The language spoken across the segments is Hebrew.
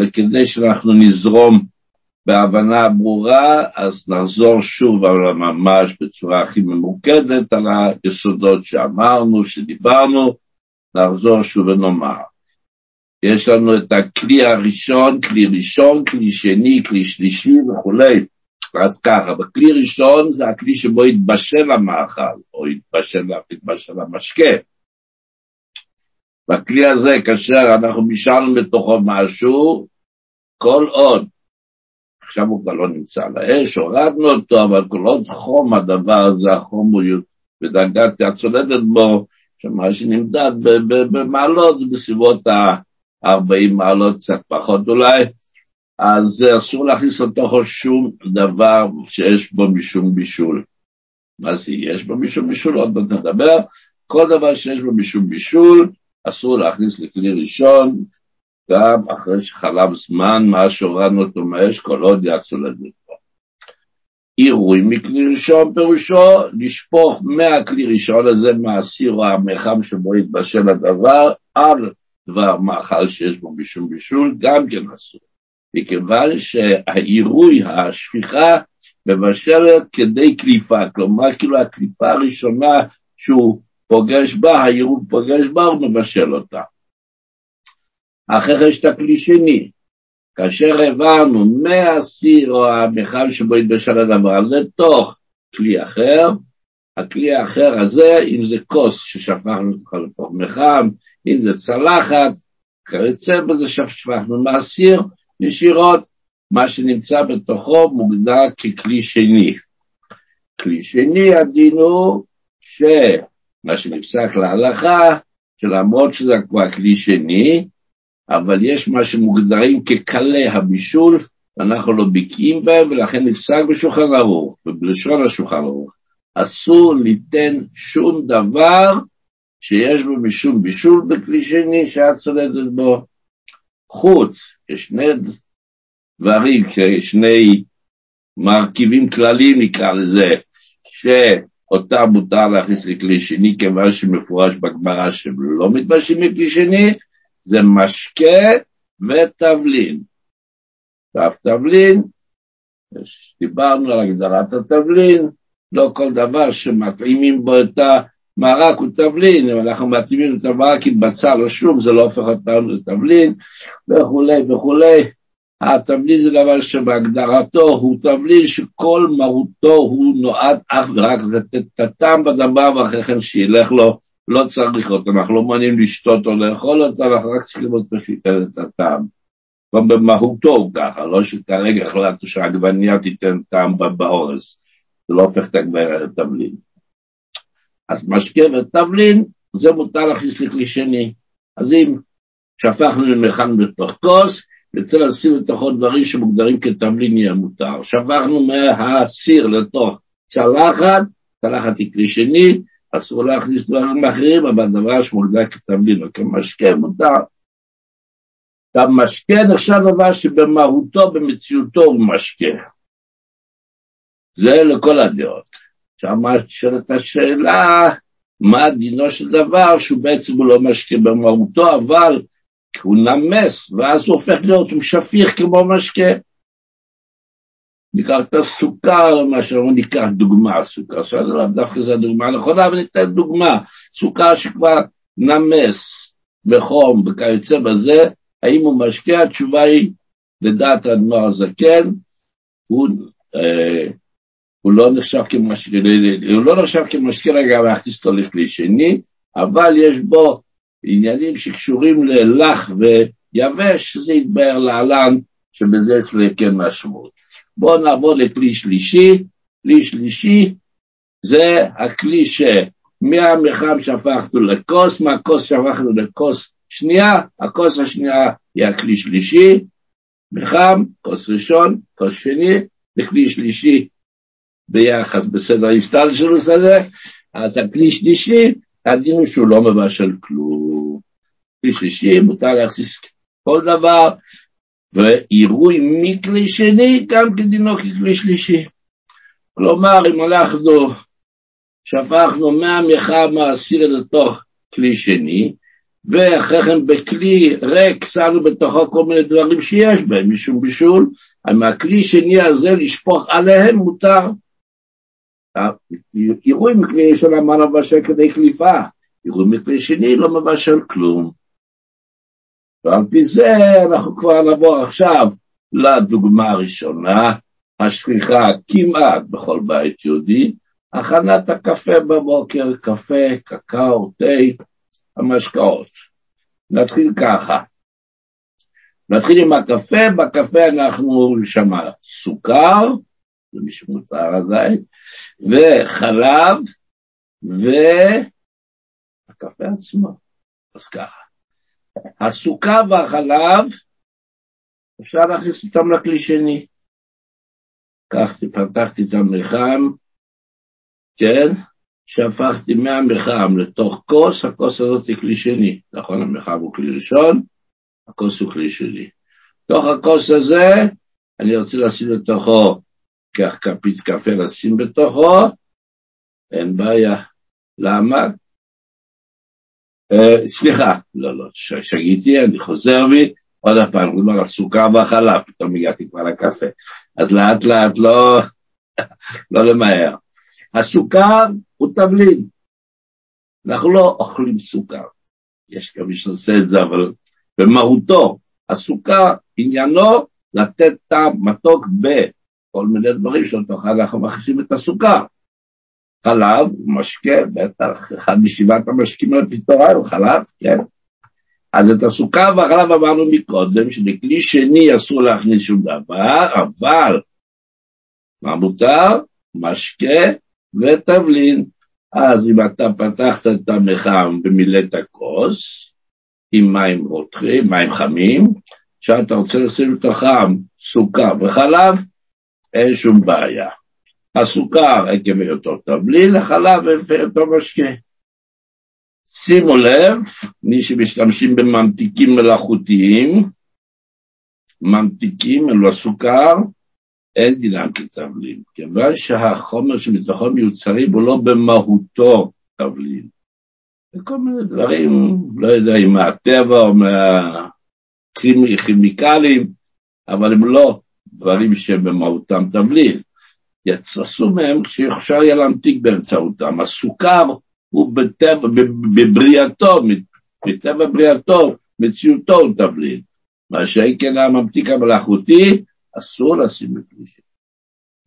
וכדי שאנחנו נזרום בהבנה ברורה, אז נחזור שוב על ממש בצורה הכי ממוקדת על היסודות שאמרנו, שדיברנו, נחזור שוב ונאמר. יש לנו את הכלי הראשון, כלי ראשון, כלי שני, כלי שלישי וכולי. אז ככה, בכלי ראשון זה הכלי שבו התבשל המאכל, או התבשל, התבשל המשקה. בכלי הזה, כאשר אנחנו בישלנו בתוכו משהו, כל עוד, עכשיו הוא כבר לא נמצא על האש, הורדנו אותו, אבל כל עוד חום הדבר הזה, החום הוא בדרגת הצולדת בו, שמה שנמדד במעלות זה בסביבות ה-40 מעלות, קצת פחות אולי, אז אסור להכניס לתוכו שום דבר שיש בו משום בישול. מה זה יש בו משום בישול? עוד מעט נדבר. כל דבר שיש בו משום בישול, אסור להכניס לכלי ראשון, גם אחרי שחלב זמן, מה שהורדנו אותו מהאש, כל עוד יצאו לדרכו. עירוי מכלי ראשון פירושו לשפוך מהכלי ראשון הזה, מהסיר או המחם שבו יתבשל הדבר, על דבר מאכל שיש בו משום בישול, גם כן אסור. מכיוון שהעירוי, השפיכה, מבשלת כדי קליפה, כלומר כאילו הקליפה הראשונה שהוא פוגש בה, העירוי פוגש בה, הוא מבשל אותה. אחרי הכלי שני, כאשר העברנו מהסיר או המכל שבו התבשל הדבר לתוך כלי אחר, הכלי האחר הזה, אם זה כוס ששפכנו לתוך מחם, אם זה צלחת, כיוצא בזה שפכנו מהסיר, ישירות, מה שנמצא בתוכו מוגדר ככלי שני. כלי שני, הדין הוא שמה שנפסק להלכה, שלמרות שזה כבר כלי שני, אבל יש מה שמוגדרים כקלי הבישול, ואנחנו לא בקיאים בהם, ולכן נפסק בשולחן ערוך, ובלשון השולחן ערוך. אסור ליתן שום דבר שיש בו משום בישול בכלי שני שאת צולדת בו. חוץ, יש שני דברים, שני מרכיבים כלליים נקרא לזה, שאותם מותר להכניס לכלי שני, כיוון שמפורש בגמרא שהם לא מתבשים מכלי שני, זה משקה ותבלין. עכשיו תבלין, דיברנו על הגדרת התבלין, לא כל דבר שמתאימים בו את המרק הוא תבלין, אם אנחנו מתאימים את המרק עם בצל או שום, זה לא הופך אותנו לתבלין, וכולי וכולי. התבלין זה דבר שבהגדרתו הוא תבלין שכל מהותו הוא נועד אך ורק לתת את הטעם בדבר ואחרי כן שילך לו לא צריך אותו, אנחנו לא מעוניינים לשתות או לאכול אותו, אנחנו רק צריכים ללמוד פשוט את הטעם. גם במהותו הוא ככה, לא שכרגע החלטנו שהעגבניה תיתן טעם באורז, זה לא הופך את העגבניה לתבלין. אז משקה ותבלין, זה מותר להכניס לכלי שני. אז אם שפכנו למכן בתוך כוס, נצא לשים לתוכו דברים שמוגדרים כתבלין יהיה מותר. שפכנו מהסיר לתוך צלחת, צלחת היא כלי שני, אסור להכניס דברים אחרים, אבל דבר שמוגדר כתבלין או כמשקה מותר. המשקה נחשב דבר שבמהותו, במציאותו הוא משקה. זה לכל הדעות. עכשיו שואלת השאלה, מה דינו של דבר שהוא בעצם הוא לא משקה במהותו, אבל הוא נמס, ואז הוא הופך להיות, הוא שפיך כמו משקה. ניקח את הסוכר, למשל, או ניקח דוגמה, סוכר, לא דווקא זו הדוגמה הנכונה, אבל ניתן דוגמה, סוכר שכבר נמס בחום וכיוצא בזה, האם הוא משקה? התשובה היא, לדעת האדמו"ר הזקן, הוא, אה, הוא לא נחשב כמשקה, הוא לא נחשב כמשקה רגע להכניס אותו לכלי שני, אבל יש בו עניינים שקשורים ללח ויבש, שזה יתבהר להלן, שבזה יש כן משמעות. בואו נעבור לכלי שלישי, כלי שלישי זה הכלי שמהמחם שהפכנו לכוס, מהכוס שהפכנו לכוס שנייה, הכוס השנייה היא הכלי שלישי, מחם, כוס ראשון, כוס שני, וכלי שלישי ביחס בסדר ההשתלשלוס הזה, אז הכלי שלישי, הדין הוא שהוא לא מבשל כלום. כלי שלישי מותר להכניס כל דבר, ועירוי מכלי שני גם כדינו ככלי שלישי. כלומר, אם אנחנו שפכנו מהמחה מהסיר לתוך כלי שני, ואחרי כן בכלי ריק שמנו בתוכו כל מיני דברים שיש בהם משום בישול, מהכלי שני הזה לשפוך עליהם מותר. עירוי מכלי ראשון אמרנו מבשל כדי קליפה, עירוי מכלי שני לא מבשל כלום. ועל פי זה אנחנו כבר נעבור עכשיו לדוגמה הראשונה, השכיחה כמעט בכל בית יהודי, הכנת הקפה בבוקר, קפה, קקאו, תה, המשקאות. נתחיל ככה. נתחיל עם הקפה, בקפה אנחנו שמה סוכר, זה משמותר עדיין, וחלב, והקפה עצמו. אז ככה. הסוכר והחלב, אפשר להכניס אותם לכלי שני. כך פתחתי את המחם, כן? שהפכתי מהמחם לתוך כוס, הכוס הזאת היא כלי שני. נכון, המחם הוא כלי ראשון, הכוס הוא כלי שני. תוך הכוס הזה, אני רוצה לשים לתוכו, כך כפית קפה לשים בתוכו, אין בעיה. למה? Uh, סליחה, לא, לא, שגיתי, אני חוזר בי, עוד פעם, כלומר, הסוכר והחלב, פתאום הגעתי כבר לקפה. אז לאט לאט לא, לא למהר. הסוכר הוא תבלין. אנחנו לא אוכלים סוכר. יש גם מי שעושה את זה, אבל במהותו, הסוכר, עניינו לתת טעם מתוק בכל מיני דברים שלתוך אנחנו מכניסים את הסוכר. חלב, משקה, בטח, אחד משבעת המשקים על פי תורה הוא חלב, כן? אז את הסוכר והחלב אמרנו מקודם, שבכלי שני אסור להכניס שום דבר, אבל מה מותר? משקה ותבלין. אז אם אתה פתחת את המחם ומילאת כוס עם מים רותחים, מים חמים, כשאתה רוצה לשים לתוכם סוכר וחלב, אין שום בעיה. הסוכר עקב היותו תבלין, החלב עקב היותו משקה. שימו לב, מי שמשתמשים בממתיקים מלאכותיים, ממתיקים, אלו הסוכר, אין דינם כתבלין, כיוון שהחומר שמתוכו מיוצרים הוא לא במהותו תבלין. וכל מיני דברים, לא יודע אם מהטבע או מהכימיקלים, אבל הם לא דברים שהם במהותם תבלין. יצרסו מהם שאפשר יהיה להמתיק באמצעותם. הסוכר הוא בטבע, בבריאתו, מטבע בריאתו, מציאותו הוא תבלין. מה שכן הממתיק המלאכותי, אסור לשים בכלי.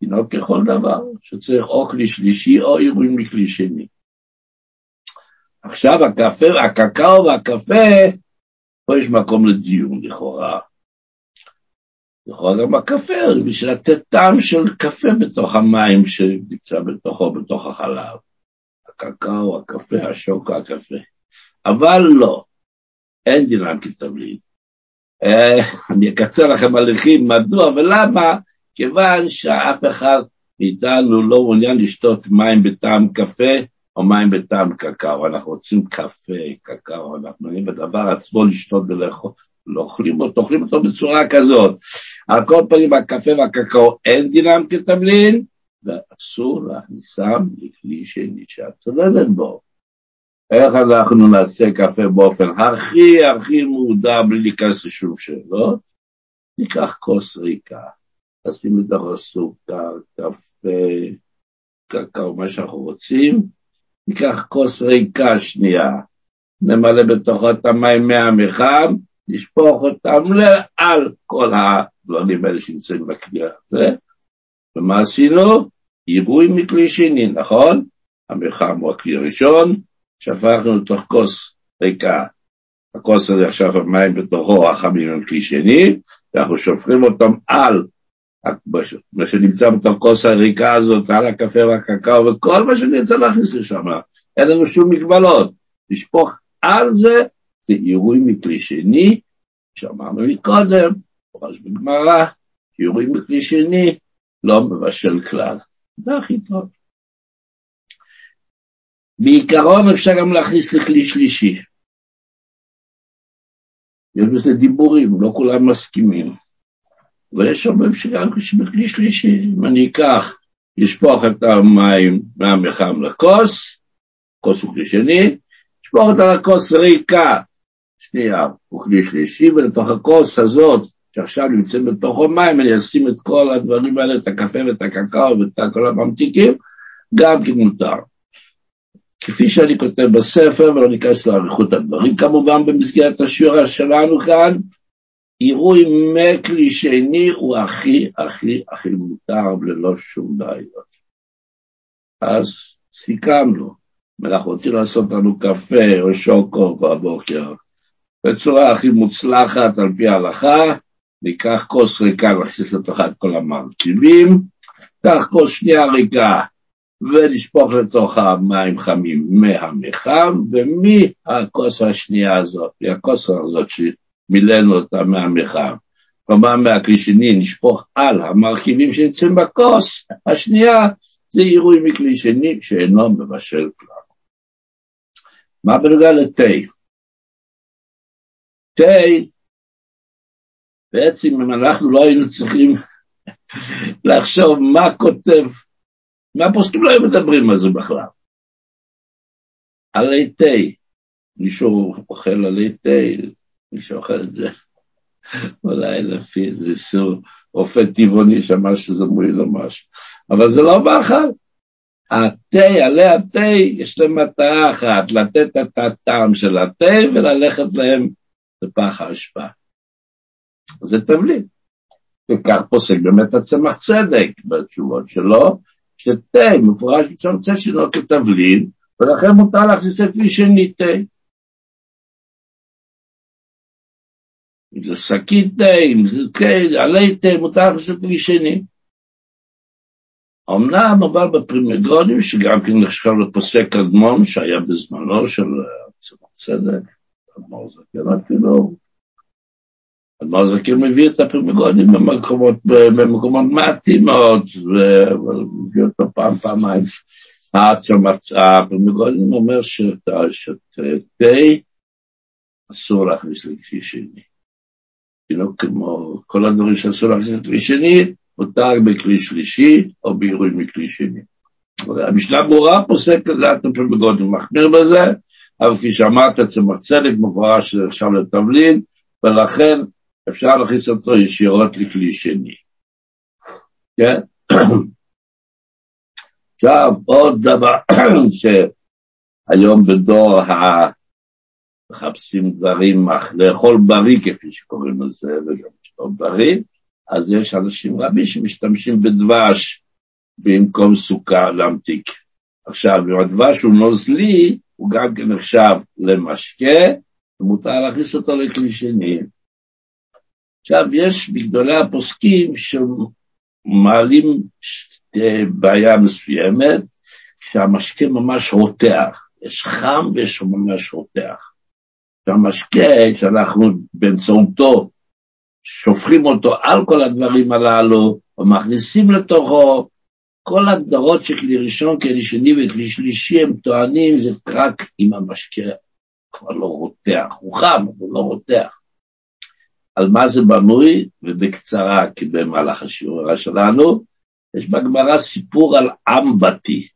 תינוק ככל דבר, שצריך או כלי שלישי או אירועים מכלי שני. עכשיו הקפה, הקקאו והקפה, פה יש מקום לדיון לכאורה. לכאורה גם הקפה, בשביל לתת טעם של קפה בתוך המים שנמצא בתוכו, בתוך החלב. הקקאו, הקפה, השוקו, הקפה. אבל לא, אין דינם כתבלין. אה, אני אקצר לכם הליכים, מדוע ולמה? כיוון שאף אחד מאיתנו לא מעוניין לשתות מים בטעם קפה או מים בטעם קקאו. אנחנו רוצים קפה, קקאו, אנחנו מעוניינים בדבר עצמו לשתות ולאכול. לא אוכלים אותו, אוכלים אותו בצורה כזאת. על כל פנים, הקפה והקקאו אין דינם כתבלין, ואסור להכניסם לכלי שני שאת צוללת בו. איך אנחנו נעשה קפה באופן הכי הכי מודע בלי להיכנס לשום שאלות? ניקח כוס ריקה, נשים בתוך הסוכר, קפה, קקאו, מה שאנחנו רוצים, ניקח כוס ריקה שנייה, נמלא בתוכו את המים מהמחם, נשפוך אותם על כל הדברים האלה שנמצאים בכלי הזה, ומה עשינו? עירוי מכלי שני, נכון? המחם הוא הכלי הראשון, שפכנו לתוך כוס ריקה, הכוס הזה עכשיו המים בתוכו, החמים הם כלי שני, ואנחנו שופכים אותם על מה שנמצא בתוך כוס הריקה הזאת, על הקפה והקקאו וכל מה שנרצה להכניס לשם, אין לנו שום מגבלות. לשפוך על זה, זה מכלי שני, שאמרנו מקודם, ממש בגמרא, עירוי מכלי שני לא מבשל כלל. זה הכי טוב. בעיקרון אפשר גם להכניס לכלי שלישי. יש בזה דיבורים, לא כולם מסכימים. ויש אומרים שגם בכלי שלישי, אם אני אקח, לשפוך את המים מהמחם לכוס, כוס הוא כלי שני, לשפוך אותה לכוס ריקה, שנייה הוא כלי שלישי, ולתוך הכוס הזאת, שעכשיו נמצאים בתוך המים, אני אשים את כל הדברים האלה, את הקפה ואת הקקאו ואת כל הממתיקים, גם כן מותר. כפי שאני כותב בספר, ולא ניכנס לאריכות הדברים, כמובן במסגרת השיעור שלנו כאן, עירוי מכלי שני הוא הכי הכי הכי מותר ללא שום בעיות. אז סיכמנו, אם אנחנו רוצים לעשות לנו קפה או שוקו בבוקר בצורה הכי מוצלחת על פי ההלכה, ניקח כוס ריקה, נכניס לתוכה את כל המרכיבים, קח כוס שנייה ריקה ונשפוך לתוכה מים חמים מהמחם, ומהכוס השנייה הזאת, מהכוס הזאת שמילאנו אותה מהמחם, כלומר מהכלי שני נשפוך על המרכיבים שנמצאים בכוס השנייה, זה עירוי מכלי שני שאינו מבשל כלל. מה בנוגע לתה? תה, בעצם אם אנחנו לא היינו צריכים לחשוב מה כותב, מה הפוסקים לא היו מדברים על זה בכלל. עלי תה, מישהו אוכל עלי תה, מישהו אוכל את זה, אולי לפי איזה סור רופא טבעוני שאמר שזה מועיל לו משהו, אבל זה לא מאכל. התה, עלי התה, יש להם מטרה אחת, לתת את הטעם של התה וללכת להם לפח האשפה. זה תבליט. וכך פוסק באמת הצמח צדק בתשובות שלו, שתה מפורש מצמצם שלו כתבלין, ולכן מותר להכניס את מי שני תה. אם זה שקית תה, אם זה תה, עלי תה, מותר להכניס את מי שני. אמנם אבל בפרימגונים, שגם כן נחשב לפוסק קדמון שהיה בזמנו של הצמח צדק, אדמו"ר זקן אפילו, אדמו"ר זקן מביא את הפרימגונים במקומות, במקומות מעטים מאוד, ומביא אותו פעם, פעמיים. הפרימגונים אומר שתה אסור להכניס לכלי שני. כאילו כמו כל הדברים שאסור להכניס לכלי שני, מותר בכלי שלישי או בעירוי מכלי שני. המשנה ברורה פוסק לדעת הפרימגונים, מחמיר בזה, אבל כפי שאמרת, צמח צדק מפורש עכשיו לתבלין, ולכן אפשר להכניס אותו ישירות לכלי שני. כן? עכשיו, עוד דבר שהיום בדור ה... מחפשים דברים, לאכול בריא, כפי שקוראים לזה, וגם לשתות בריא, אז יש אנשים רבים שמשתמשים בדבש במקום סוכר להמתיק. עכשיו, אם הדבש הוא נוזלי, הוא גם כן נחשב למשקה, ומותר להכניס אותו לכלי שני. עכשיו, יש בגדולי הפוסקים שמעלים בעיה מסוימת, שהמשקה ממש רותח. יש חם ויש ממש רותח. שהמשקה שאנחנו באמצעותו שופכים אותו על כל הדברים הללו, ומכניסים לתוכו כל הגדרות של כלי ראשון, כלי שני וכלי שלישי, הם טוענים, זה רק אם המשקה כבר לא רותח, הוא חם, אבל לא רותח. על מה זה בנוי, ובקצרה, כי במהלך השיעור שלנו, יש בגמרא סיפור על אמבטי.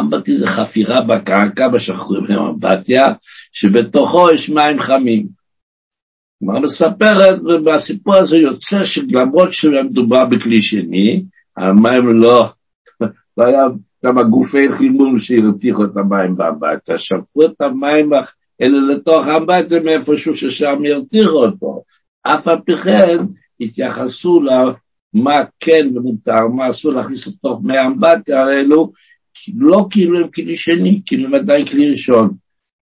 אמבטי זה חפירה בקרקע, מה שאנחנו קוראים להם אמבטיה, שבתוכו יש מים חמים. כלומר מספרת, ובסיפור הזה יוצא שלמרות שמדובר בכלי שני, המים לא, לא היה כמה גופי חימום שהרתיחו את המים באמבטיה, שפכו את המים האלה לתוך האמבטיה מאיפשהו ששם ירתיחו אותו. אף על פי כן התייחסו למה כן ומותר, מה אסור להכניס לתוך מי האמבטיה האלו, לא כאילו הם כלי שני, כאילו הם עדיין כלי ראשון.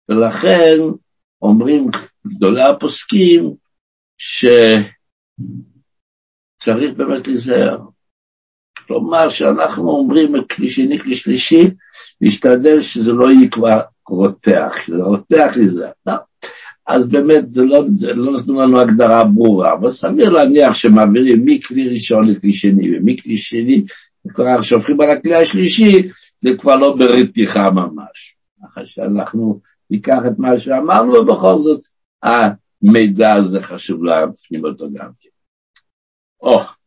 ולכן אומרים גדולי הפוסקים שצריך באמת להיזהר. כלומר שאנחנו אומרים כלי שני, כלי שלישי, להשתדל שזה לא יהיה כבר רותח, שזה רותח לזה. לא. אז באמת זה לא, זה לא נתנו לנו הגדרה ברורה, אבל סביר להניח שמעבירים מכלי ראשון לכלי שני, ומכלי שני, כבר שהופכים על הכלי השלישי, זה כבר לא ברתיחה ממש. ככה שאנחנו ניקח את מה שאמרנו, ובכל זאת המידע הזה חשוב להפנים אותו גם כן. Oh.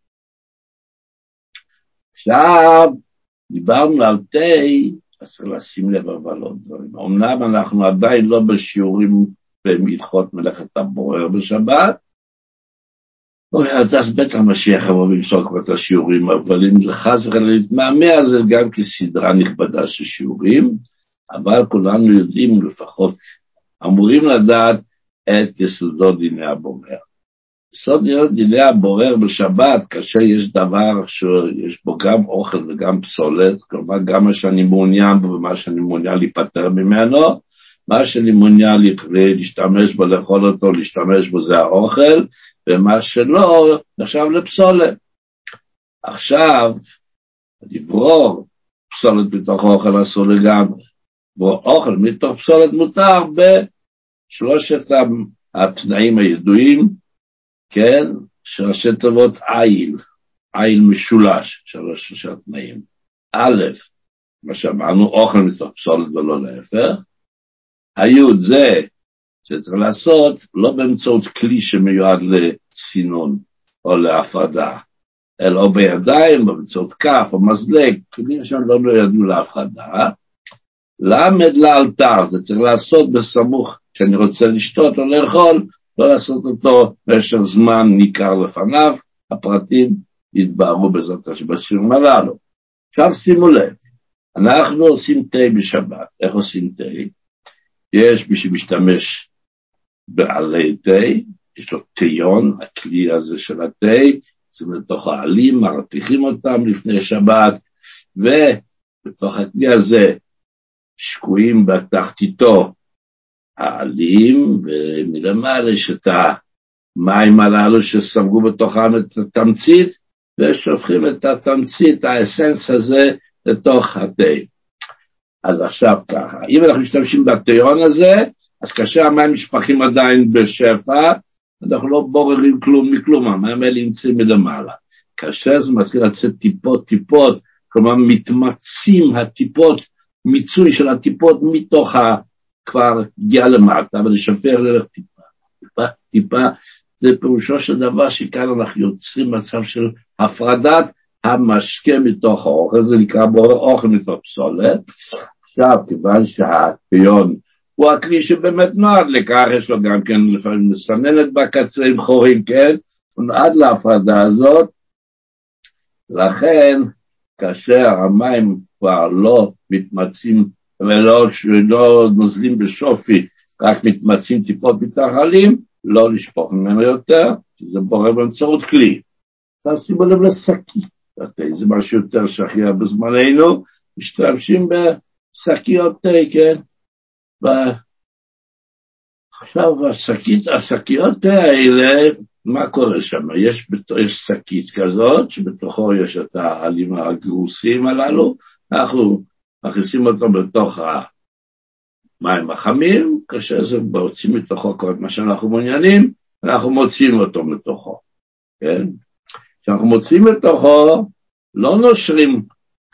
עכשיו, דיברנו על תה, אז צריך לשים לב אבל עוד דברים. אמנם אנחנו עדיין לא בשיעורים בהלכות מלאכת הבורר בשבת, אז בטח משיח יבוא וימסור כבר את השיעורים, אבל אם זה חס וחלילה להתמהמה, זה גם כסדרה נכבדה של שיעורים, אבל כולנו יודעים לפחות, אמורים לדעת את יסודות דיני הבורר. יסוד דיני הבורר בשבת, כאשר יש דבר שיש בו גם אוכל וגם פסולת, כלומר גם מה שאני מעוניין בו ומה שאני מעוניין להיפטר ממנו, מה שאני מעוניין להשתמש בו, לאכול אותו, להשתמש בו זה האוכל, ומה שלא נחשב לפסולת. עכשיו, לברור פסולת מתוך אוכל אסור לגמרי. ואוכל מתוך פסולת מותר בשלושת התנאים הידועים, כן, שראשי תיבות עיל, עיל משולש, שלוש שלושה תנאים. א', מה שאמרנו, אוכל מתוך פסולת ולא להפך. היוד זה שצריך לעשות לא באמצעות כלי שמיועד לסינון או להפרדה, אלא או בידיים, או באמצעות כף, או מזלג, כלים שהם לא ידעו להפרדה. למד לאלתר, זה צריך לעשות בסמוך, כשאני רוצה לשתות או לאכול, לא לעשות אותו במשך זמן ניכר לפניו, הפרטים יתבהרו בעזרת השם בסיום הללו. עכשיו שימו לב, אנחנו עושים תה בשבת, איך עושים תה? יש מי שמשתמש בעלי תה, יש לו תיון, הכלי הזה של התה, שימו לתוך העלים, מרתיחים אותם לפני שבת, ובתוך הכלי הזה שקועים בתחתיתו העלים, ומלמעלה יש את המים הללו שספגו בתוכם את התמצית, ושופכים את התמצית, האסנס הזה, לתוך התה. אז עכשיו ככה, אם אנחנו משתמשים בתיון הזה, אז כאשר המים נשפכים עדיין בשפע, אנחנו לא בוררים כלום מכלום, המים האלה נמצאים מלמעלה. כאשר זה מתחיל לצאת טיפות טיפות, כלומר מתמצים הטיפות מיצוי של הטיפות מתוך. כבר הגיע למטה, ולשפר דרך טיפה. טיפה, טיפה, זה פירושו של דבר שכאן אנחנו יוצרים מצב של הפרדת המשקה מתוך האוכל, זה נקרא בורר אוכל מתוך פסולת. עכשיו, כיוון שהפיון הוא הכלי שבאמת נועד לכך, יש לו גם כן לפעמים מסננת בקצה עם חורים, כן? הוא נועד להפרדה הזאת, לכן כאשר המים כבר לא מתמצים ולא לא נוזלים בשופי, רק מתמצים טיפות מתחלים, לא לשפוך ממנו יותר, כי זה בורר באמצעות כלי. עכשיו שימו לב לשקית, זה משהו יותר שכיח בזמננו, משתמשים בשקיות תה, כן? עכשיו השקית, השקיות האלה, מה קורה שם? יש, יש שקית כזאת, שבתוכו יש את העלים הגרוסים הללו, אנחנו מכניסים אותו בתוך המים החמים, כאשר זה מוצאים מתוכו כל מה שאנחנו מעוניינים, אנחנו מוציאים אותו מתוכו, כן? כשאנחנו מוציאים מתוכו, לא נושרים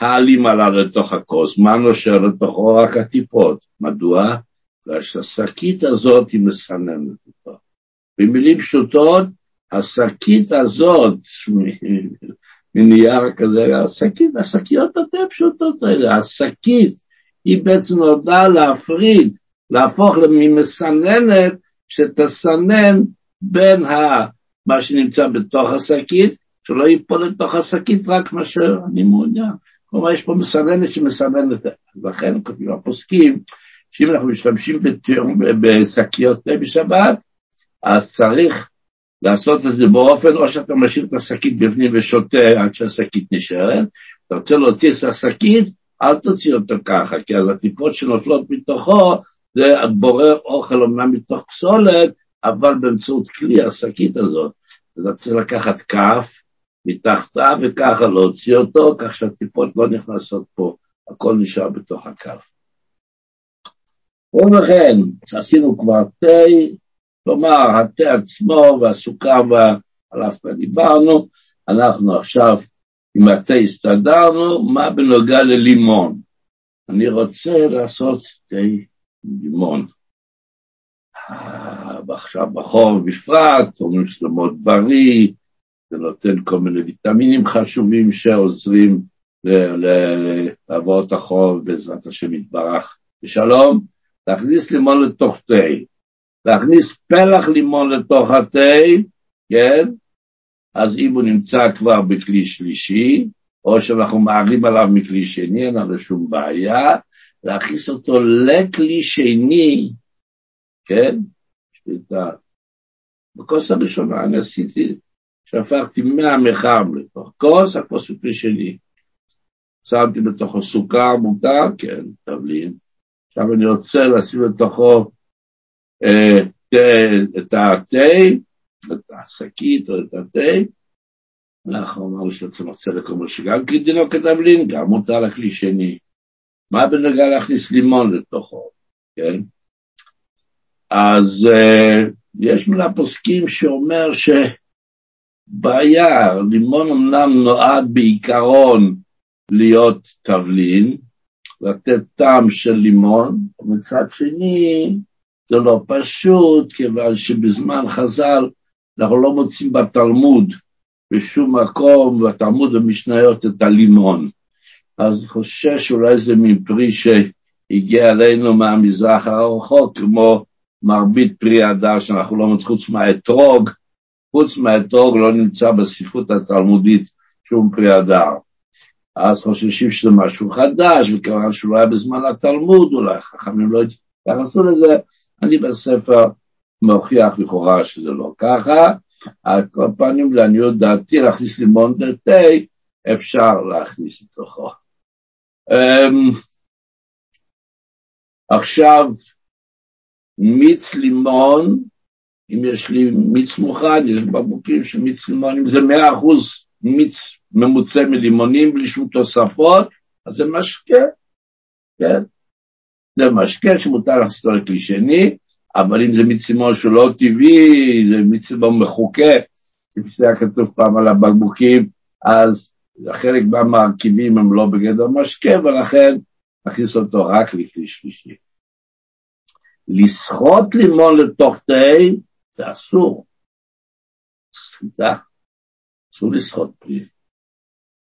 העלים הללו לתוך הכוס, מה נושר לתוכו? רק הטיפות. מדוע? בגלל שהשקית הזאת היא מסננת אותו. במילים פשוטות, השקית הזאת, מנייר כזה, השקית, השקיות יותר פשוטות האלה, השקית היא בעצם נועדה להפריד, להפוך ממסננת שתסנן בין ה, מה שנמצא בתוך השקית, שלא ייפול לתוך השקית רק מה שאני מעוניין. כלומר, יש פה מסננת שמסננת, לכן כותבים הפוסקים, שאם אנחנו משתמשים בשקיות בשבת, אז צריך לעשות את זה באופן, או שאתה משאיר את השקית בפנים ושותה עד שהשקית נשארת, אתה רוצה להוציא את השקית, אל תוציא אותו ככה, כי אז הטיפות שנופלות מתוכו, זה בורר אוכל אמנם מתוך פסולת, אבל באמצעות כלי השקית הזאת. אז אתה צריך לקחת כף מתחתה וככה להוציא אותו, כך שהטיפות לא נכנסות פה, הכל נשאר בתוך הכף. ובכן, עשינו כבר תה, כלומר, התה עצמו והסוכר ועליו כבר דיברנו, אנחנו עכשיו עם התה הסתדרנו, מה בנוגע ללימון? אני רוצה לעשות תה לימון. ועכשיו בחור בפרט, אומרים שזה מאוד בריא, זה נותן כל מיני ויטמינים חשובים שעוזרים לעבור את החור בעזרת השם יתברך. ושלום, להכניס לימון לתוך תה. להכניס פלח לימון לתוך התה, כן? אז אם הוא נמצא כבר בכלי שלישי, או שאנחנו מערים עליו מכלי שני, אין לנו שום בעיה, להכניס אותו לכלי שני, כן? יש לי את ה... בכוס הראשונה אני עשיתי, שפכתי 100 מחם לתוך כוס, הכוס הוא כלי שני. שמתי בתוכו סוכר מותר, כן, תבלין. עכשיו אני רוצה לשים לתוכו את התה, את השקית או את התה, אנחנו אמרנו שצמח צדק אומר שגם כדינו כתבלין, גם מותר לכלי שני. מה בנגע להכניס לימון לתוכו, כן? אז uh, יש מן הפוסקים שאומר שבעיה, לימון אמנם נועד בעיקרון להיות תבלין, לתת טעם של לימון, ומצד שני זה לא פשוט, כיוון שבזמן חז"ל אנחנו לא מוצאים בתלמוד בשום מקום, בתלמוד במשניות, את הלימון. אז חושש אולי זה מפרי שהגיע אלינו מהמזרח הרחוק, כמו מרבית פרי הדר שאנחנו לא מוצאים חוץ מהאתרוג, חוץ מהאתרוג לא נמצא בספרות התלמודית שום פרי הדר. אז חוששים שזה משהו חדש, וכיוון שהוא לא היה בזמן התלמוד, אולי חכמים לא התייחסו לזה, אני בספר מוכיח לכאורה שזה לא ככה, על כל פנים לעניות דעתי להכניס לימון תה, אפשר להכניס לתוכו. Um, עכשיו, מיץ לימון, אם יש לי מיץ מוכן, יש בבוקים של מיץ לימון, אם זה מאה אחוז מיץ ממוצע מלימונים בלי שום תוספות, אז זה משקה, כן? זה משקה שמותר לעשות לכלי שני, אבל אם זה מיץ לימון שהוא לא טבעי, זה מיץ לימון מחוקה, כפי שהיה כתוב פעם על הבקבוקים, אז חלק מהמרכיבים הם לא בגדר משקה, ולכן נכניס אותו רק לכלי שלישי. לסחוט לימון לתוך תה, זה אסור. סחיטה, אסור לסחוט פרי.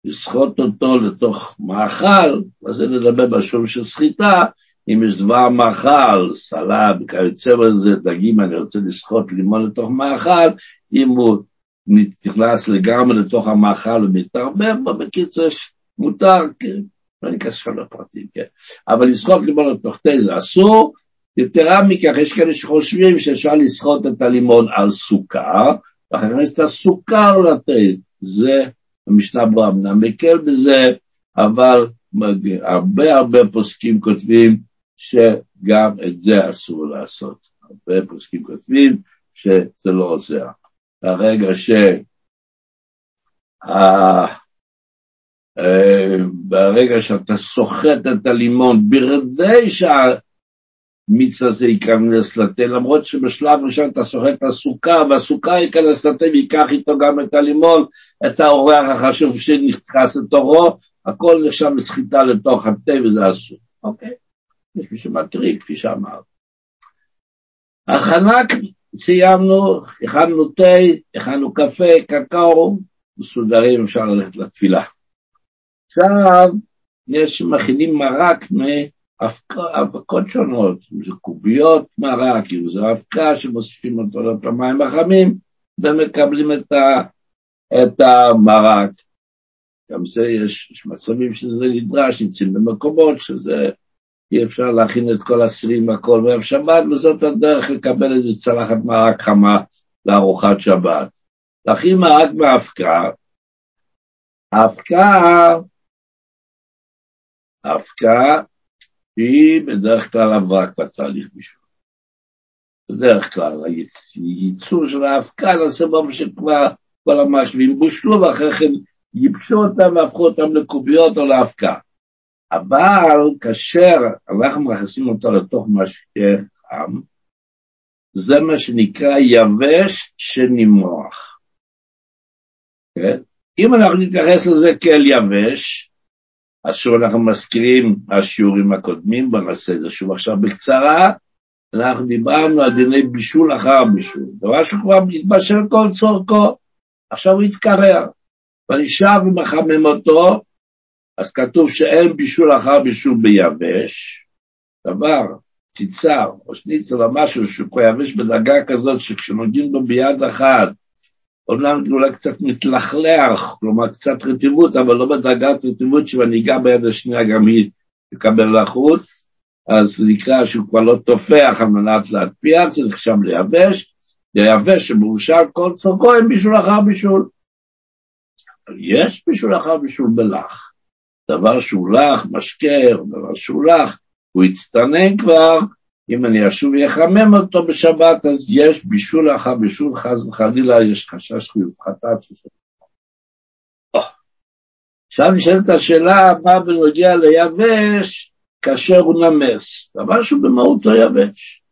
לסחוט אותו לתוך מאכל, אז זה נדבר בשום של סחיטה, אם יש דבר מאכל, סלט, כיוצא בזה, דגים, אני רוצה לסחוט לימון לתוך מאכל, אם הוא נכנס לגמרי לתוך המאכל ומתערבב בו, בקיצור, מותר, כן, לא ניכנס עכשיו לפרטים, כן, אבל לסחוט לימון לתוך תה זה אסור, יתרה מכך, יש כאלה שחושבים שאפשר לסחוט את הלימון על סוכר, ואחר כך את הסוכר לתה, זה המשנה אמנם מקל בזה, אבל הרבה הרבה פוסקים כותבים שגם את זה אסור לעשות. הרבה פוסקים כותבים שזה לא עוזר. ברגע ש... ברגע שאתה סוחט את הלימון, ברדי שהמיץ הזה ייכנס לתה, למרות שבשלב ראשון אתה סוחט את הסוכר, והסוכר ייכנס לתה ויקח איתו גם את הלימון, את האורח החשוב שנכנס לתוכו, הכל נחשב לסחיטה לתוך התה וזה אסור, אוקיי? שמטריק, כפי שאמרת. הכנה סיימנו, הכנו תה, הכנו קפה, קקאו, מסודרים, אפשר ללכת לתפילה. עכשיו, יש מכינים מרק מאבקות שונות, זה קוביות מרק, זה אבקה שמוסיפים אותו למים החמים, ומקבלים את, ה, את המרק. גם זה, יש, יש מצבים שזה נדרש, נמצאים במקומות שזה אי אפשר להכין את כל הסירים והכל בערב שבת, וזאת הדרך לקבל איזה צלחת מרק חמה לארוחת שבת. להכין מרק באבקה, האבקה, האבקה היא בדרך כלל אבק בתהליך בישול. בדרך כלל הייצור של האבקה נעשה באופן שכבר כל המשווים בושלו ואחרי כן ייבשו אותם והפכו אותם לקוביות או לאבקה. אבל כאשר אנחנו מכניסים אותו לתוך משקה חם, זה מה שנקרא יבש שנמרוח. Okay? כן? אם אנחנו נתייחס לזה כאל יבש, אז שוב אנחנו מזכירים השיעורים הקודמים, בוא נעשה את זה שוב עכשיו בקצרה, אנחנו דיברנו על דיני בישול אחר בישול, דבר שכבר מתבשל כל צורכו, עכשיו הוא התקרר, ואני שב ומחמם אותו, אז כתוב שאין בישול אחר בישול ביבש, דבר ציצר או שניצל או משהו שהוא יבש בדרגה כזאת שכשנוגעים בו ביד אחת, אומנם אולי קצת מתלכלח, כלומר קצת רטיבות, אבל לא בדרגת רטיבות שבנהיגה ביד השנייה גם היא תקבל לחות, אז זה נקרא שהוא כבר לא תופח על מנת להטפיע, זה נחשב לייבש, לייבש שמאושר כל צורכו עם בישול אחר בישול. יש בישול אחר בישול בלח. דבר שהוא לח, משקה, דבר שהוא לח, הוא יצטנן כבר, אם אני אשוב ויחמם אותו בשבת, אז יש בישול אחר בישול, חס וחלילה, יש חשש חטאת של עכשיו נשאלת השאלה, מה בנוגע ליבש כאשר הוא נמס? דבר שהוא במהותו יבש,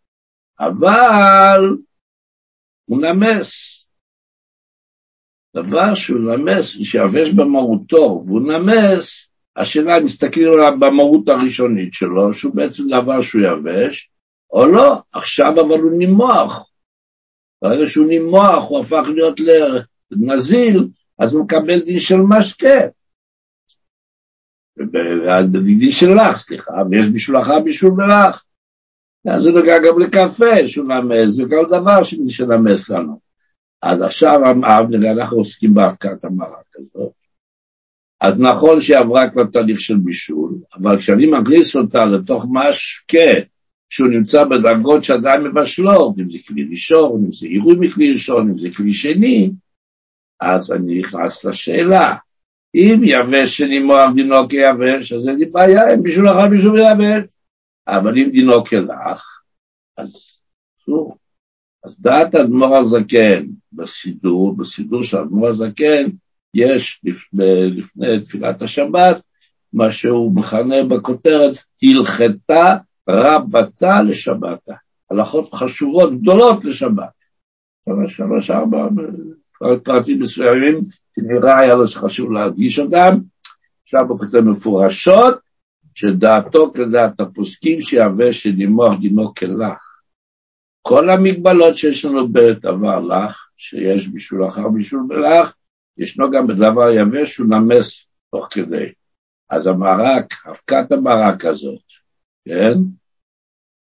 אבל הוא נמס. דבר שהוא נמס, שיבש במהותו, והוא נמס, השאלה אם מסתכלים עליו במהות הראשונית שלו, שהוא בעצם דבר שהוא יבש, או לא, עכשיו אבל הוא נימוח. ברגע שהוא נימוח, הוא הפך להיות לנזיל, אז הוא מקבל דין של משקה. דין של לך, סליחה, ויש בישול אחר בישול בלך. זה נוגע גם לקפה שהוא נמס, וכל דבר שנמס לנו. אז עכשיו אנחנו עוסקים בהפקת המרק הזאת. אז נכון שהיא עברה כבר תהליך של בישול, אבל כשאני מכניס אותה לתוך משקה שהוא נמצא בדרגות שעדיין מבשלות, אם זה כלי ראשון, אם זה עירוי מכלי ראשון, אם זה כלי שני, אז אני נכנס לשאלה. אם יבש שנימוח דינו כיבש, אז אין לי בעיה, אין בישול אחר בישול יבש. אבל אם דינו כלך, אז אסור. אז דעת אדמו"ר הזקן בסידור, בסידור של אדמו"ר הזקן, יש לפני תפילת השבת, מה שהוא מכנה בכותרת, הלכתה רבתה לשבתה. הלכות חשובות, גדולות לשבת. שלוש, שלוש, ארבע, פרטים מסוימים, שנראה היה לו שחשוב להדגיש אותם. עכשיו הוא כותב מפורשות, שדעתו כדעת הפוסקים שיהווה שדימו דינו כלך. כל המגבלות שיש לנו בדבר לך, שיש בשביל אחר בשביל בלך, ישנו גם בדבר יבש שהוא נמס תוך כדי. אז המרק, אבקת המרק הזאת, כן?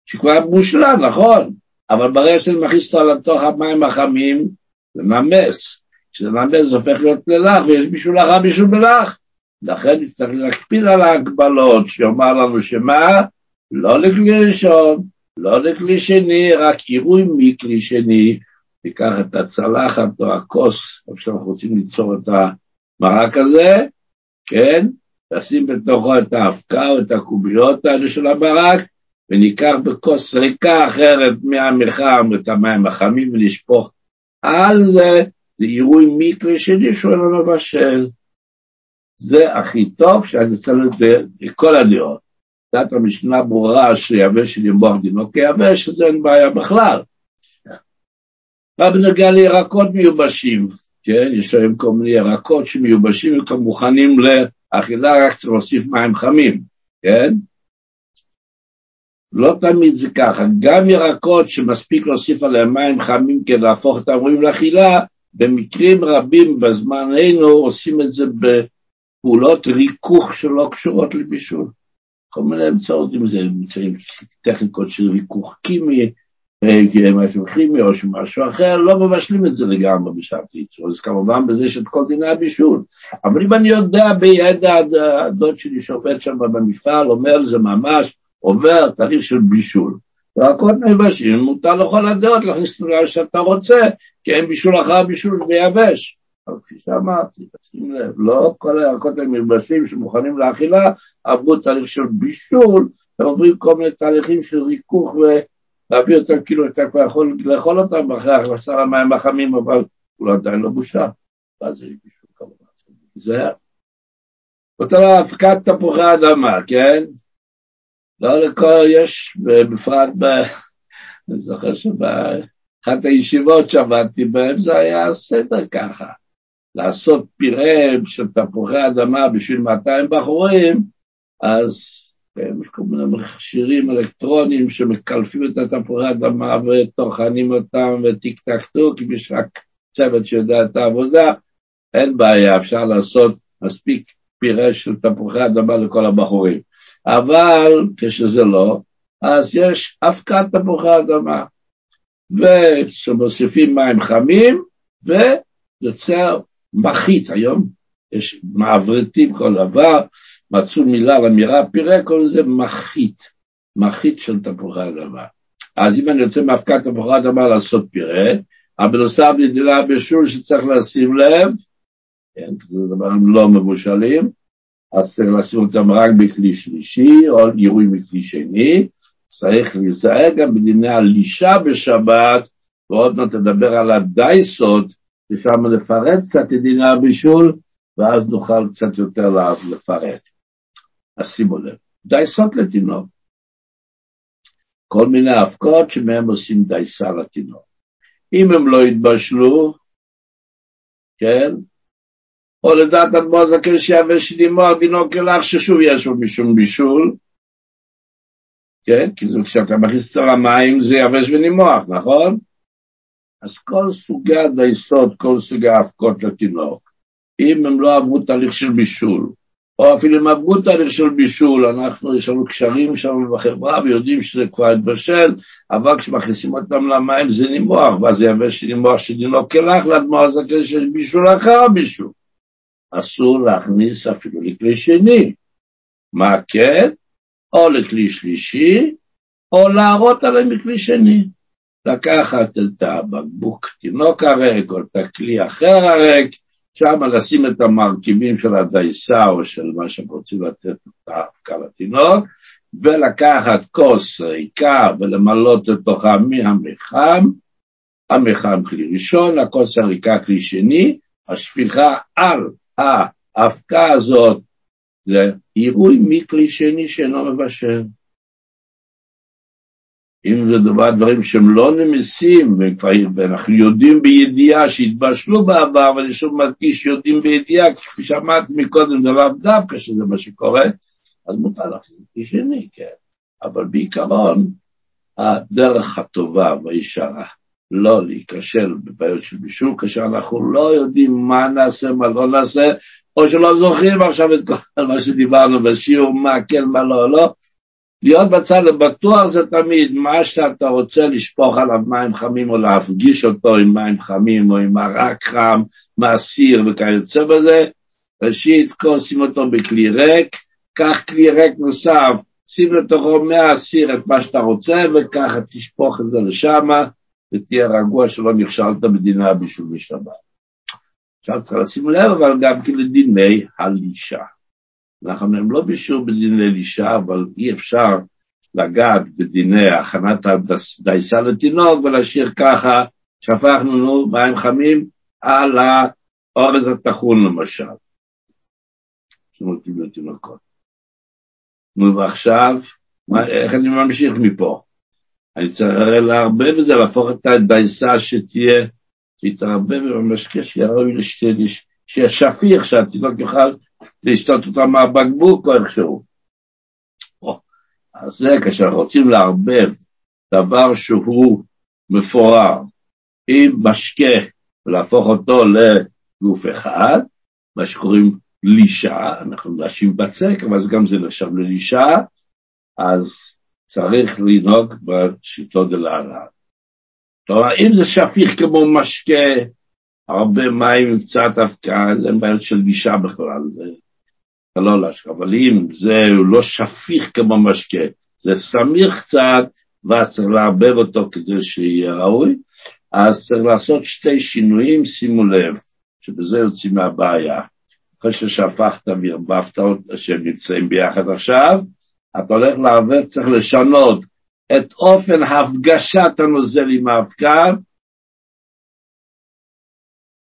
שכבר מושלם, נכון, אבל ברגע שאני מכניס אותו לתוך המים החמים, זה נמס. כשזה נמס זה הופך להיות ללח, ויש בישול אחר בישול בלח. לכן נצטרך להקפיד על ההגבלות, שיאמר לנו שמה? לא לכלי ראשון, לא לכלי שני, רק עירוי מכלי שני, ניקח את הצלחת או הכוס, איפה שאנחנו רוצים ליצור את המרק הזה, כן? נשים בתוכו את האבקה או את הקוביות האלה של המרק, וניקח בכוס ריקה אחרת מהמחם את המים החמים ונשפוך על זה, זה עירוי מקרה שלי שהוא לא מבשל. זה הכי טוב, שאז אצלנו בכל הדעות. דת המשנה ברורה שיבש של ימוח דינו כיבש, אז אין בעיה בכלל. מה בנוגע לירקות מיובשים? כן, יש להם כל מיני ירקות שמיובשים וכמוכנים לאכילה, רק צריך להוסיף מים חמים, כן? לא תמיד זה ככה, גם ירקות שמספיק להוסיף עליהם מים חמים כדי להפוך את המורים לאכילה, במקרים רבים בזמננו עושים את זה בפעולות ריכוך שלא קשורות לבישול. כל מיני אמצעות, אם זה אמצעים טכניקות של ריכוך כימי, משהו כימי או משהו אחר, לא מבשלים את זה לגמרי בשעת ייצור, אז כמובן בזה יש את כל דיני הבישול. אבל אם אני יודע בידע הדוד שלי שעובד שם במפעל, אומר זה ממש עובר תהליך של בישול. ירקות מבשים, מותר לכל הדעות להכניס את מה שאתה רוצה, כי אין בישול אחר בישול ויבש. אבל כפי שאמרתי, תשים לב, לא כל הירקות המבשים שמוכנים לאכילה עברו תהליך של בישול, הם עוברים כל מיני תהליכים של ריכוך ולהביא אותם כאילו אתה כבר יכול לאכול אותם אחרי הכנסת המים החמים, אבל הוא עדיין לא בושה. ואז זה בישול כמובן. זה אותו הפקת תפוחי אדמה, כן? לא לכל, יש, בפרט, ב... אני זוכר שבאחת הישיבות שעבדתי בהן זה היה סדר ככה, לעשות פירה של תפוחי אדמה בשביל 200 בחורים, אז יש כל מיני מכשירים אלקטרונים שמקלפים את התפוחי אדמה וטוחנים אותם וטיק טק טוק, אם יש רק צוות שיודע את העבודה, אין בעיה, אפשר לעשות מספיק פירה של תפוחי אדמה לכל הבחורים. אבל כשזה לא, אז יש אבקת תפוחי אדמה, ושמוסיפים מים חמים, ויוצר מחית. היום יש מעברתים כל דבר, מצאו מילה למילה פירה, כל זה מחית, מחית של תפוחי אדמה. אז אם אני יוצא מאבקת תפוחי אדמה לעשות פירה, אבל בנוסף נדילה בשול שצריך לשים לב, כן, זה דברים לא מבושלים, אז צריך לשים אותם רק בכלי שלישי, או עירוי מכלי שני, צריך להיזהר גם בדיני הלישה בשבת, ועוד מעט נדבר על הדייסות, ושם נפרט קצת את דיני הבישול, ואז נוכל קצת יותר לפרט. אז שימו לב, דייסות לתינוק. כל מיני אבקות שמהם עושים דייסה לתינוק. אם הם לא יתבשלו, כן, או לדעת אדמו זקן שיבש לימו, דינו כלך ששוב יש לו משום בישול, כן? כי זה כשאתה מכניס את המים זה יבש ונימוח, נכון? אז כל סוגי הדייסות, כל סוגי ההפקות לתינוק, אם הם לא עברו תהליך של בישול, או אפילו עברו תהליך של בישול, אנחנו, יש לנו קשרים שם בחברה ויודעים שזה כבר התבשל, אבל כשמכניסים אותם למים זה נימוח, ואז זה יבש נימוח שדינו כלך לאדמו"ר הזקן שיש בישול אחר הבישול. אסור להכניס אפילו לכלי שני. מה כן? או לכלי שלישי, או להראות עליהם מכלי שני. לקחת את הבקבוק תינוק הריק, או את הכלי אחר הריק, שם לשים את המרכיבים של הדייסה או של מה שהם רוצים לתת האבקה לתינוק, ולקחת כוס ריקה ולמלות לתוכה מהמחם, המחם כלי ראשון, הכוס הריקה כלי שני, השפיכה על האבקה הזאת זה עירוי מכלי שני שאינו מבשל. אם זה דבר, דברים שהם לא נמסים, ואנחנו יודעים בידיעה שהתבשלו בעבר, ואני שוב מדגיש יודעים בידיעה, כפי שאמרתי מקודם, זה לאו דווקא שזה מה שקורה, אז מותר להחזיק שני, כן. אבל בעיקרון, הדרך הטובה והישרה לא להיכשל בבעיות של בישול, כאשר אנחנו לא יודעים מה נעשה, מה לא נעשה, או שלא זוכרים עכשיו את כל מה שדיברנו בשיעור, מה כן, מה לא, לא. להיות בצד הבטוח זה תמיד מה שאתה רוצה לשפוך עליו מים חמים או להפגיש אותו עם מים חמים או עם מרק חם, מעשיר וכיוצא בזה. ראשית, כל שים אותו בכלי ריק, קח כלי ריק נוסף, שים לתוכו מהסיר את מה שאתה רוצה וככה תשפוך את זה לשם ותהיה רגוע שלא נכשלת בדינה בשביל בשבת. עכשיו צריך לשים לב אבל גם כן לדיני הלישה. אנחנו הם לא בישור בדיני לישה, אבל אי אפשר לגעת בדיני הכנת הדייסה לתינוק ולהשאיר ככה, שפכנו נו מים חמים על האורז הטחון למשל. שמותים לתינוקות. נו ועכשיו, מה, איך אני ממשיך מפה? אני צריך לערבב את זה, להפוך את הדייסה שתהיה, שיתערבב במשקה, שיהיה ראוי לשתי, שיהיה שפיך, שהתינוק יוכל לשתות אותה מהבקבוק או איכשהו. אז זה כאשר רוצים לערבב דבר שהוא מפורר עם משקה ולהפוך אותו לגוף אחד, מה שקוראים לישה, אנחנו נשים בצק, אבל גם זה נחשב ללישה, אז צריך לנהוג בשיטות דלהלן. כלומר, אם זה שפיך כמו משקה, הרבה מים עם קצת אבקה, אז אין בעיות של גישה בכלל, זה לא להשקה, אבל אם זה לא שפיך כמו משקה, זה סמיך קצת, ואז צריך לערבב אותו כדי שיהיה ראוי, אז צריך לעשות שתי שינויים, שימו לב, שבזה יוצאים מהבעיה. אחרי ששפכת וערבבת שהם נמצאים ביחד עכשיו, אתה הולך לערבב, צריך לשנות את אופן הפגשת הנוזל עם האבקה,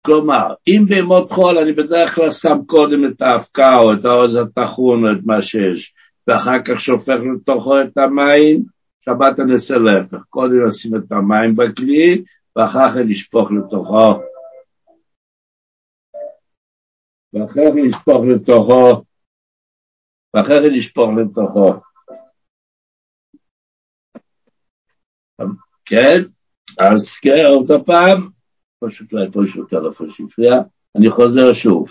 כלומר, אם בימות חול אני בדרך כלל שם קודם את האבקה או את העוז הטחון או את מה שיש, ואחר כך שופך לתוכו את המים, שבת אני אעשה להפך, קודם נשים את המים בכלי, ואחר כך נשפוך לתוכו, ואחר כך נשפוך לתוכו, ואחר כך נשפוך לתוכו. כן, אז כן, עוד פעם, פשוט לא פה יש לו טלפון שהפריע, אני חוזר שוב.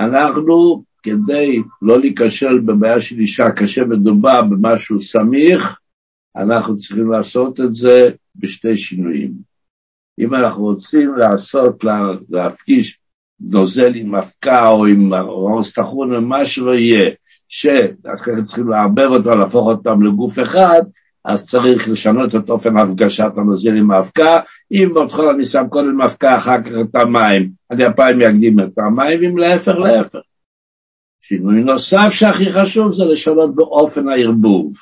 אנחנו, כדי לא להיכשל בבעיה של אישה, כאשר מדובר במשהו סמיך, אנחנו צריכים לעשות את זה בשתי שינויים. אם אנחנו רוצים לעשות, להפגיש נוזל עם אבקה או עם ראש טחון או מה שלא יהיה, שאחרי צריכים לערבב אותו, להפוך אותם לגוף אחד, אז צריך לשנות את אופן הפגשת הנוזל עם האבקה. אם בהתחלה אני שם קודם אבקה, אחר כך את המים, אני הפעם אקדים את המים, אם להפך, להפך. שינוי נוסף שהכי חשוב זה לשנות באופן הערבוב.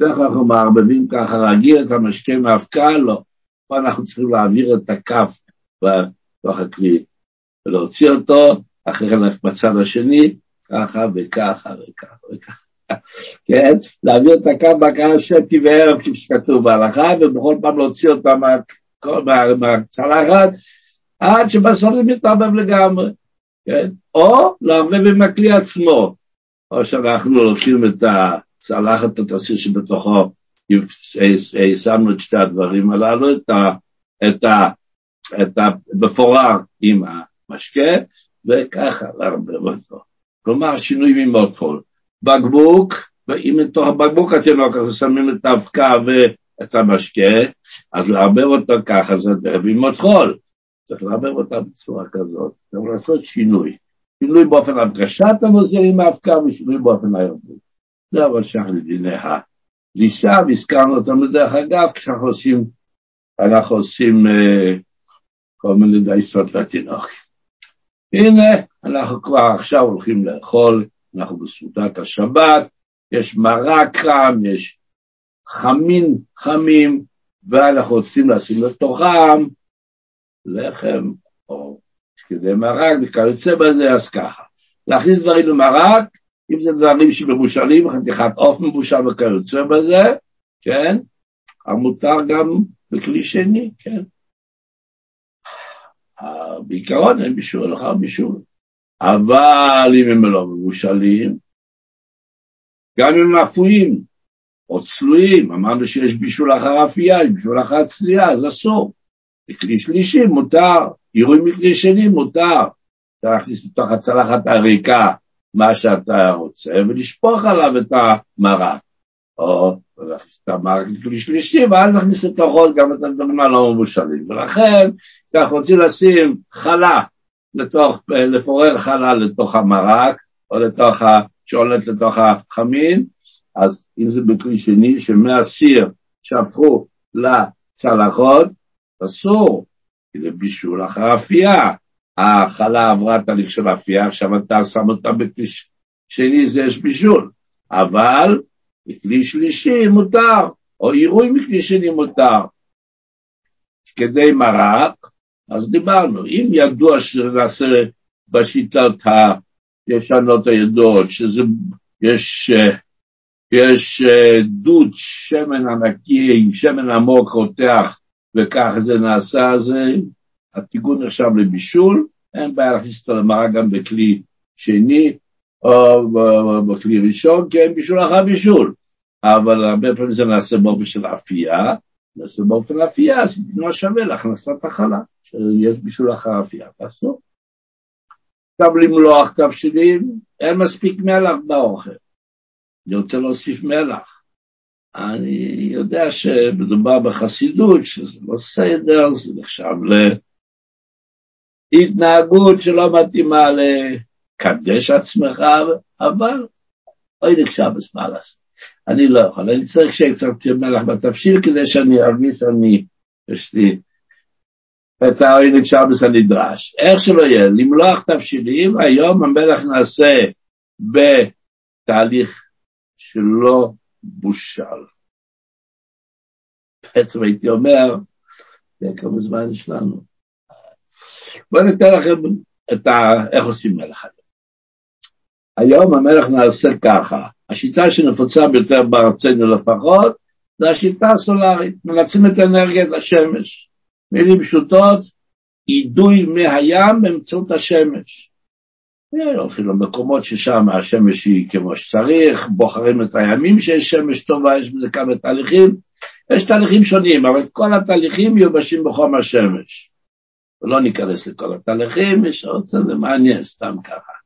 איך אנחנו מערבבים ככה רגיל את המשקה מאבקה? לא. פה אנחנו צריכים להעביר את הכף בתוך הכלי ולהוציא אותו, אחרי כן בצד השני, ככה וככה וככה וככה. כן? להעביר את הקו בהכרה שתי וערב כפי שכתוב בהלכה, ובכל פעם להוציא אותה מהצלחת, עד שבסוף זה מתערבב לגמרי, כן? או לערבב עם הכלי עצמו, או שאנחנו לוקחים את הצלחת, את הסיר שבתוכו, שמנו את שתי הדברים הללו, את ה... את ה... את הבפורר עם המשקה, וככה לערבב אותו. כלומר, שינוי ממוטול. בקבוק, ואם מתוך הבקבוק התינוק אנחנו שמים את האבקה ואת המשקה, אז לערבב אותו ככה זה במות חול. צריך לערבב אותה בצורה כזאת, צריך לעשות שינוי. שינוי באופן הדגשת הנוזל עם האבקה ושינוי באופן הערבות. זה אבל שייך לדיני הלישה, והזכרנו אותם בדרך אגב, כשאנחנו עושים, אנחנו עושים אה, כל מיני דייסות לתינוק. הנה, אנחנו כבר עכשיו הולכים לאכול אנחנו בסעודת השבת, יש מרק חם, יש חמין חמים, ואנחנו רוצים לשים לתוכם לחם או שקדי מרק וכיוצא בזה, אז ככה. להכניס דברים למרק, אם זה דברים שמבושלים, חתיכת עוף מבושל וכיוצא בזה, כן? המותר גם בכלי שני, כן? בעיקרון אין בישול, אחר בישול. אבל אם הם לא מבושלים, גם אם הם אפויים או צלויים, אמרנו שיש בישול אחר אפייה, בישול אחר צלייה, אז אסור. בכלי שלישי מותר, עירוי מכלי שני מותר. אפשר להכניס לתוך הצלחת הריקה מה שאתה רוצה ולשפוך עליו את המרק. או להכניס את המרק לכלי שלישי, ואז להכניס לתוכו גם את הדברים הלא מבושלים. ולכן, אנחנו רוצים לשים חלה לתוך, לפורר חלל לתוך המרק, או לתוך ה... שעולת לתוך החמין, אז אם זה בכלי שני, שמהסיר שהפכו לצלחות, אסור, כי זה בישול אחר אפייה. החלה עברה תהליך של אפייה, עכשיו אתה שם אותה בכלי שני, זה יש בישול. אבל בכלי שלישי מותר, או עירוי מכלי שני מותר. כדי מרק, אז דיברנו, אם ידוע שנעשה בשיטות הישנות הידועות, שזה, יש, יש דוד שמן ענקי, שמן עמוק רותח, וכך זה נעשה, אז התיקון נחשב לבישול, אין בעיה להכניס אותו למראה גם בכלי שני, או בכלי ראשון, כי אין בישול אחר בישול. אבל הרבה פעמים זה נעשה באופן של אפייה, נעשה באופן אפייה, זה לא שווה להכנסת החלה. שיש אחר אפייה, אסור. עכשיו למלוח תבשילים, אין מספיק מלח באוכל. אני רוצה להוסיף מלח. אני יודע שמדובר בחסידות, שזה לא סדר, זה נחשב להתנהגות שלא מתאימה לקדש עצמך, אבל אוי נחשב בסמלס. אני לא יכול, אני צריך שיהיה קצת מלח בתבשיל כדי שאני ארגיש שאני, יש לי את העונג שבס הנדרש. איך שלא יהיה, למלוח תבשילים, היום המלך נעשה בתהליך שלא בושל. בעצם הייתי אומר, כמה זמן יש לנו. בואו ניתן לכם את ה... איך עושים מלך היום. היום המלך נעשה ככה, השיטה שנפוצה ביותר בארצנו לפחות, זה השיטה הסולארית, מנצלים את אנרגיית השמש. מילים פשוטות, אידוי מהים באמצעות השמש. הולכים למקומות ששם השמש היא כמו שצריך, בוחרים את הימים שיש שמש טובה, יש בזה כמה תהליכים. יש תהליכים שונים, אבל כל התהליכים מיובשים בחום השמש. ולא ניכנס לכל התהליכים, מי שרוצה זה מעניין, סתם ככה.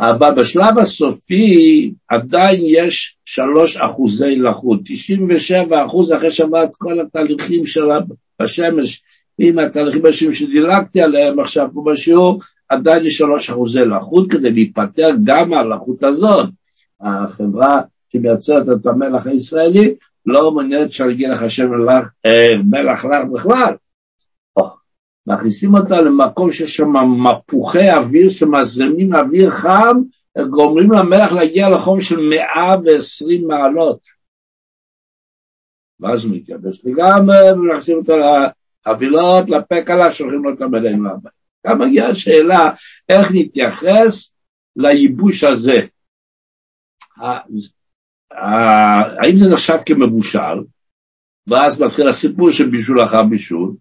אבל בשלב הסופי עדיין יש שלוש אחוזי לחות, 97 אחוז אחרי שעברת כל התהליכים של השמש, עם התהליכים השונים שדילגתי עליהם עכשיו פה בשיעור, עדיין יש שלוש אחוזי לחות כדי להיפטר גם מהלחות הזאת. החברה שמייצרת את המלח הישראלי לא מעוניינת שיגיע לך השם מלח, אה, לך בכלל. מכניסים אותה למקום שיש שם מפוחי אוויר שמזרימים אוויר חם, גומרים למלח להגיע לחום של 120 מעלות. ואז הוא מתייבש לגמרי, ומכניסים אותו לחבילות, לפה קלה, שולחים לו את המלאים לבית. כאן מגיעה השאלה איך נתייחס לייבוש הזה. האם זה נחשב כמבושל, ואז מתחיל הסיפור של בישול אחר בישול,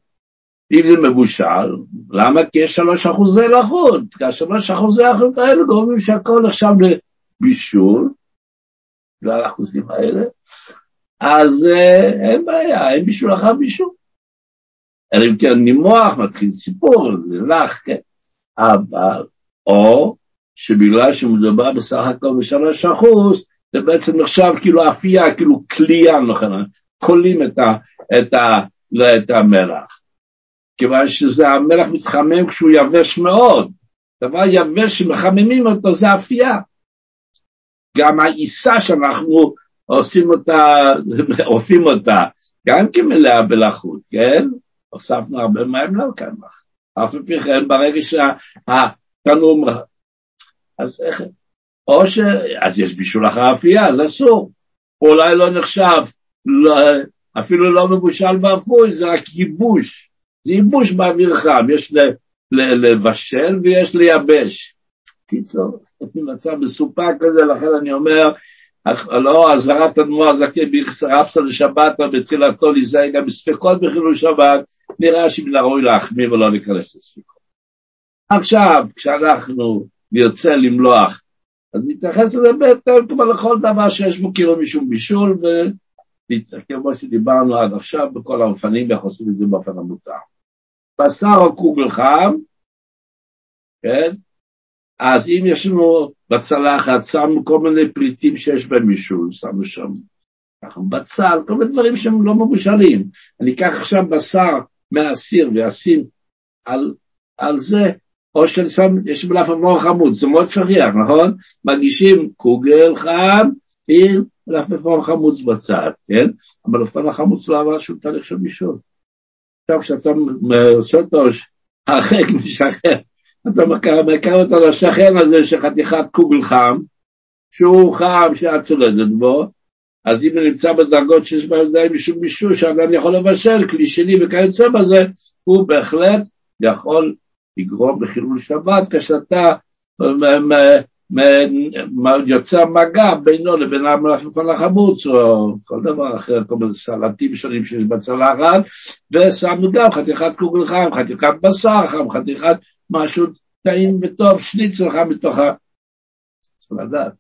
אם זה מבושל, למה? כי יש שלוש אחוזי לחות, כי השלוש אחוזי לחות האלה גורמים שהכל נחשב לבישול, בגלל האחוזים האלה, אז אה, אין בעיה, אין בישול אחר בישול. אלא אם כן נימוח, מתחיל סיפור, לך, כן. אבל, או שבגלל שמדובר בסך הכל בשלוש אחוז, זה בעצם נחשב כאילו אפייה, כאילו כליאה, נכון, כולים את, את, ה, את המלח. כיוון שזה המלח מתחמם כשהוא יבש מאוד. דבר יבש שמחממים אותו זה אפייה. גם העיסה שאנחנו עושים אותה, עופים אותה, גם כמלאה בלחות, כן? הוספנו הרבה מים לקמח. אף על פי כן, ברגע שהתנור... אז איך... או ש... אז יש בישול אחר אפייה, אז אסור. אולי לא נחשב, לא, אפילו לא מבושל באפוי, זה רק ייבוש. זה ייבוש חם, יש לבשל ויש לייבש. קיצור, אני מצב מסופק כזה, לכן אני אומר, לא אזהרת אדמו"ר הזקן ביחסרפסה לשבת בתחילתו להיזהר גם בספקות בחילול שבת, נראה שמן הראוי להחמיר ולא להיכנס לספקות. עכשיו, כשאנחנו נרצה למלוח, אז נתייחס לזה בהתאם כמו לכל דבר שיש בו כאילו משום בישול, וכמו שדיברנו עד עכשיו בכל האופנים, איך עושים את זה באופן המותר. בשר או קוגל חם, כן? אז אם יש לנו בצלחת, שמנו כל מיני פריטים שיש בהם מישול, שמנו שם ככה בצל, כל מיני דברים שהם לא מבושלים. אני אקח עכשיו בשר מהסיר ואשים על, על זה, או שאני שם, יש מלפפון חמוץ, זה מאוד שכיח, נכון? מגישים קוגל חם עם מלפפון חמוץ בצד, כן? המלפפון החמוץ לא עבר שום תהליך של מישול. עכשיו כשאתה עושה אותו הרחק משחרר, אתה מכר אותו לשכן הזה שחתיכת קוגל חם, שהוא חם שאת צולדת בו, אז אם הוא נמצא בדרגות שיש בהן די משום מישהו שאדם יכול לבשל, כלי שני וכיוצא בזה, הוא בהחלט יכול לגרום לחילול שבת כשאתה יוצר מגע בינו לבין המלפפון החמוץ או כל דבר אחר, כל מיני סלטים שונים שיש בצלחת, ושמנו גם חתיכת קוגל חם, חתיכת בשר חם, חתיכת משהו טעים וטוב, שניצל חם מתוך ה... צריך לדעת,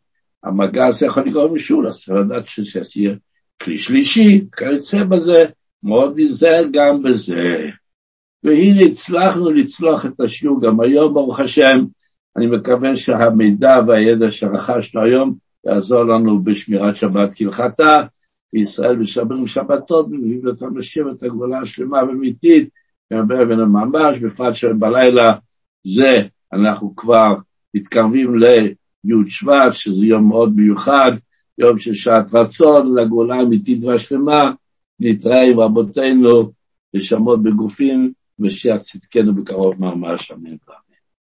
המגע הזה יכול לגרום משול, אז צריך לדעת שיהיה כלי שלישי, כיוצא בזה, מאוד נזהר גם בזה. והנה הצלחנו לצלוח את השיעור גם היום, ברוך השם. אני מקווה שהמידע והידע שרכשנו היום יעזור לנו בשמירת שבת כהלכתה. וישראל משמרים שבתות ומביאים אותם לשבת הגבולה השלמה ואמיתית, ובאבן ממש, בפרט שבלילה זה אנחנו כבר מתקרבים לי' שבט, שזה יום מאוד מיוחד, יום של שעת רצון לגאולה אמיתית והשלמה. נתראה עם רבותינו נשמות בגופים, משיח צדקנו בקרוב ממש, אמן.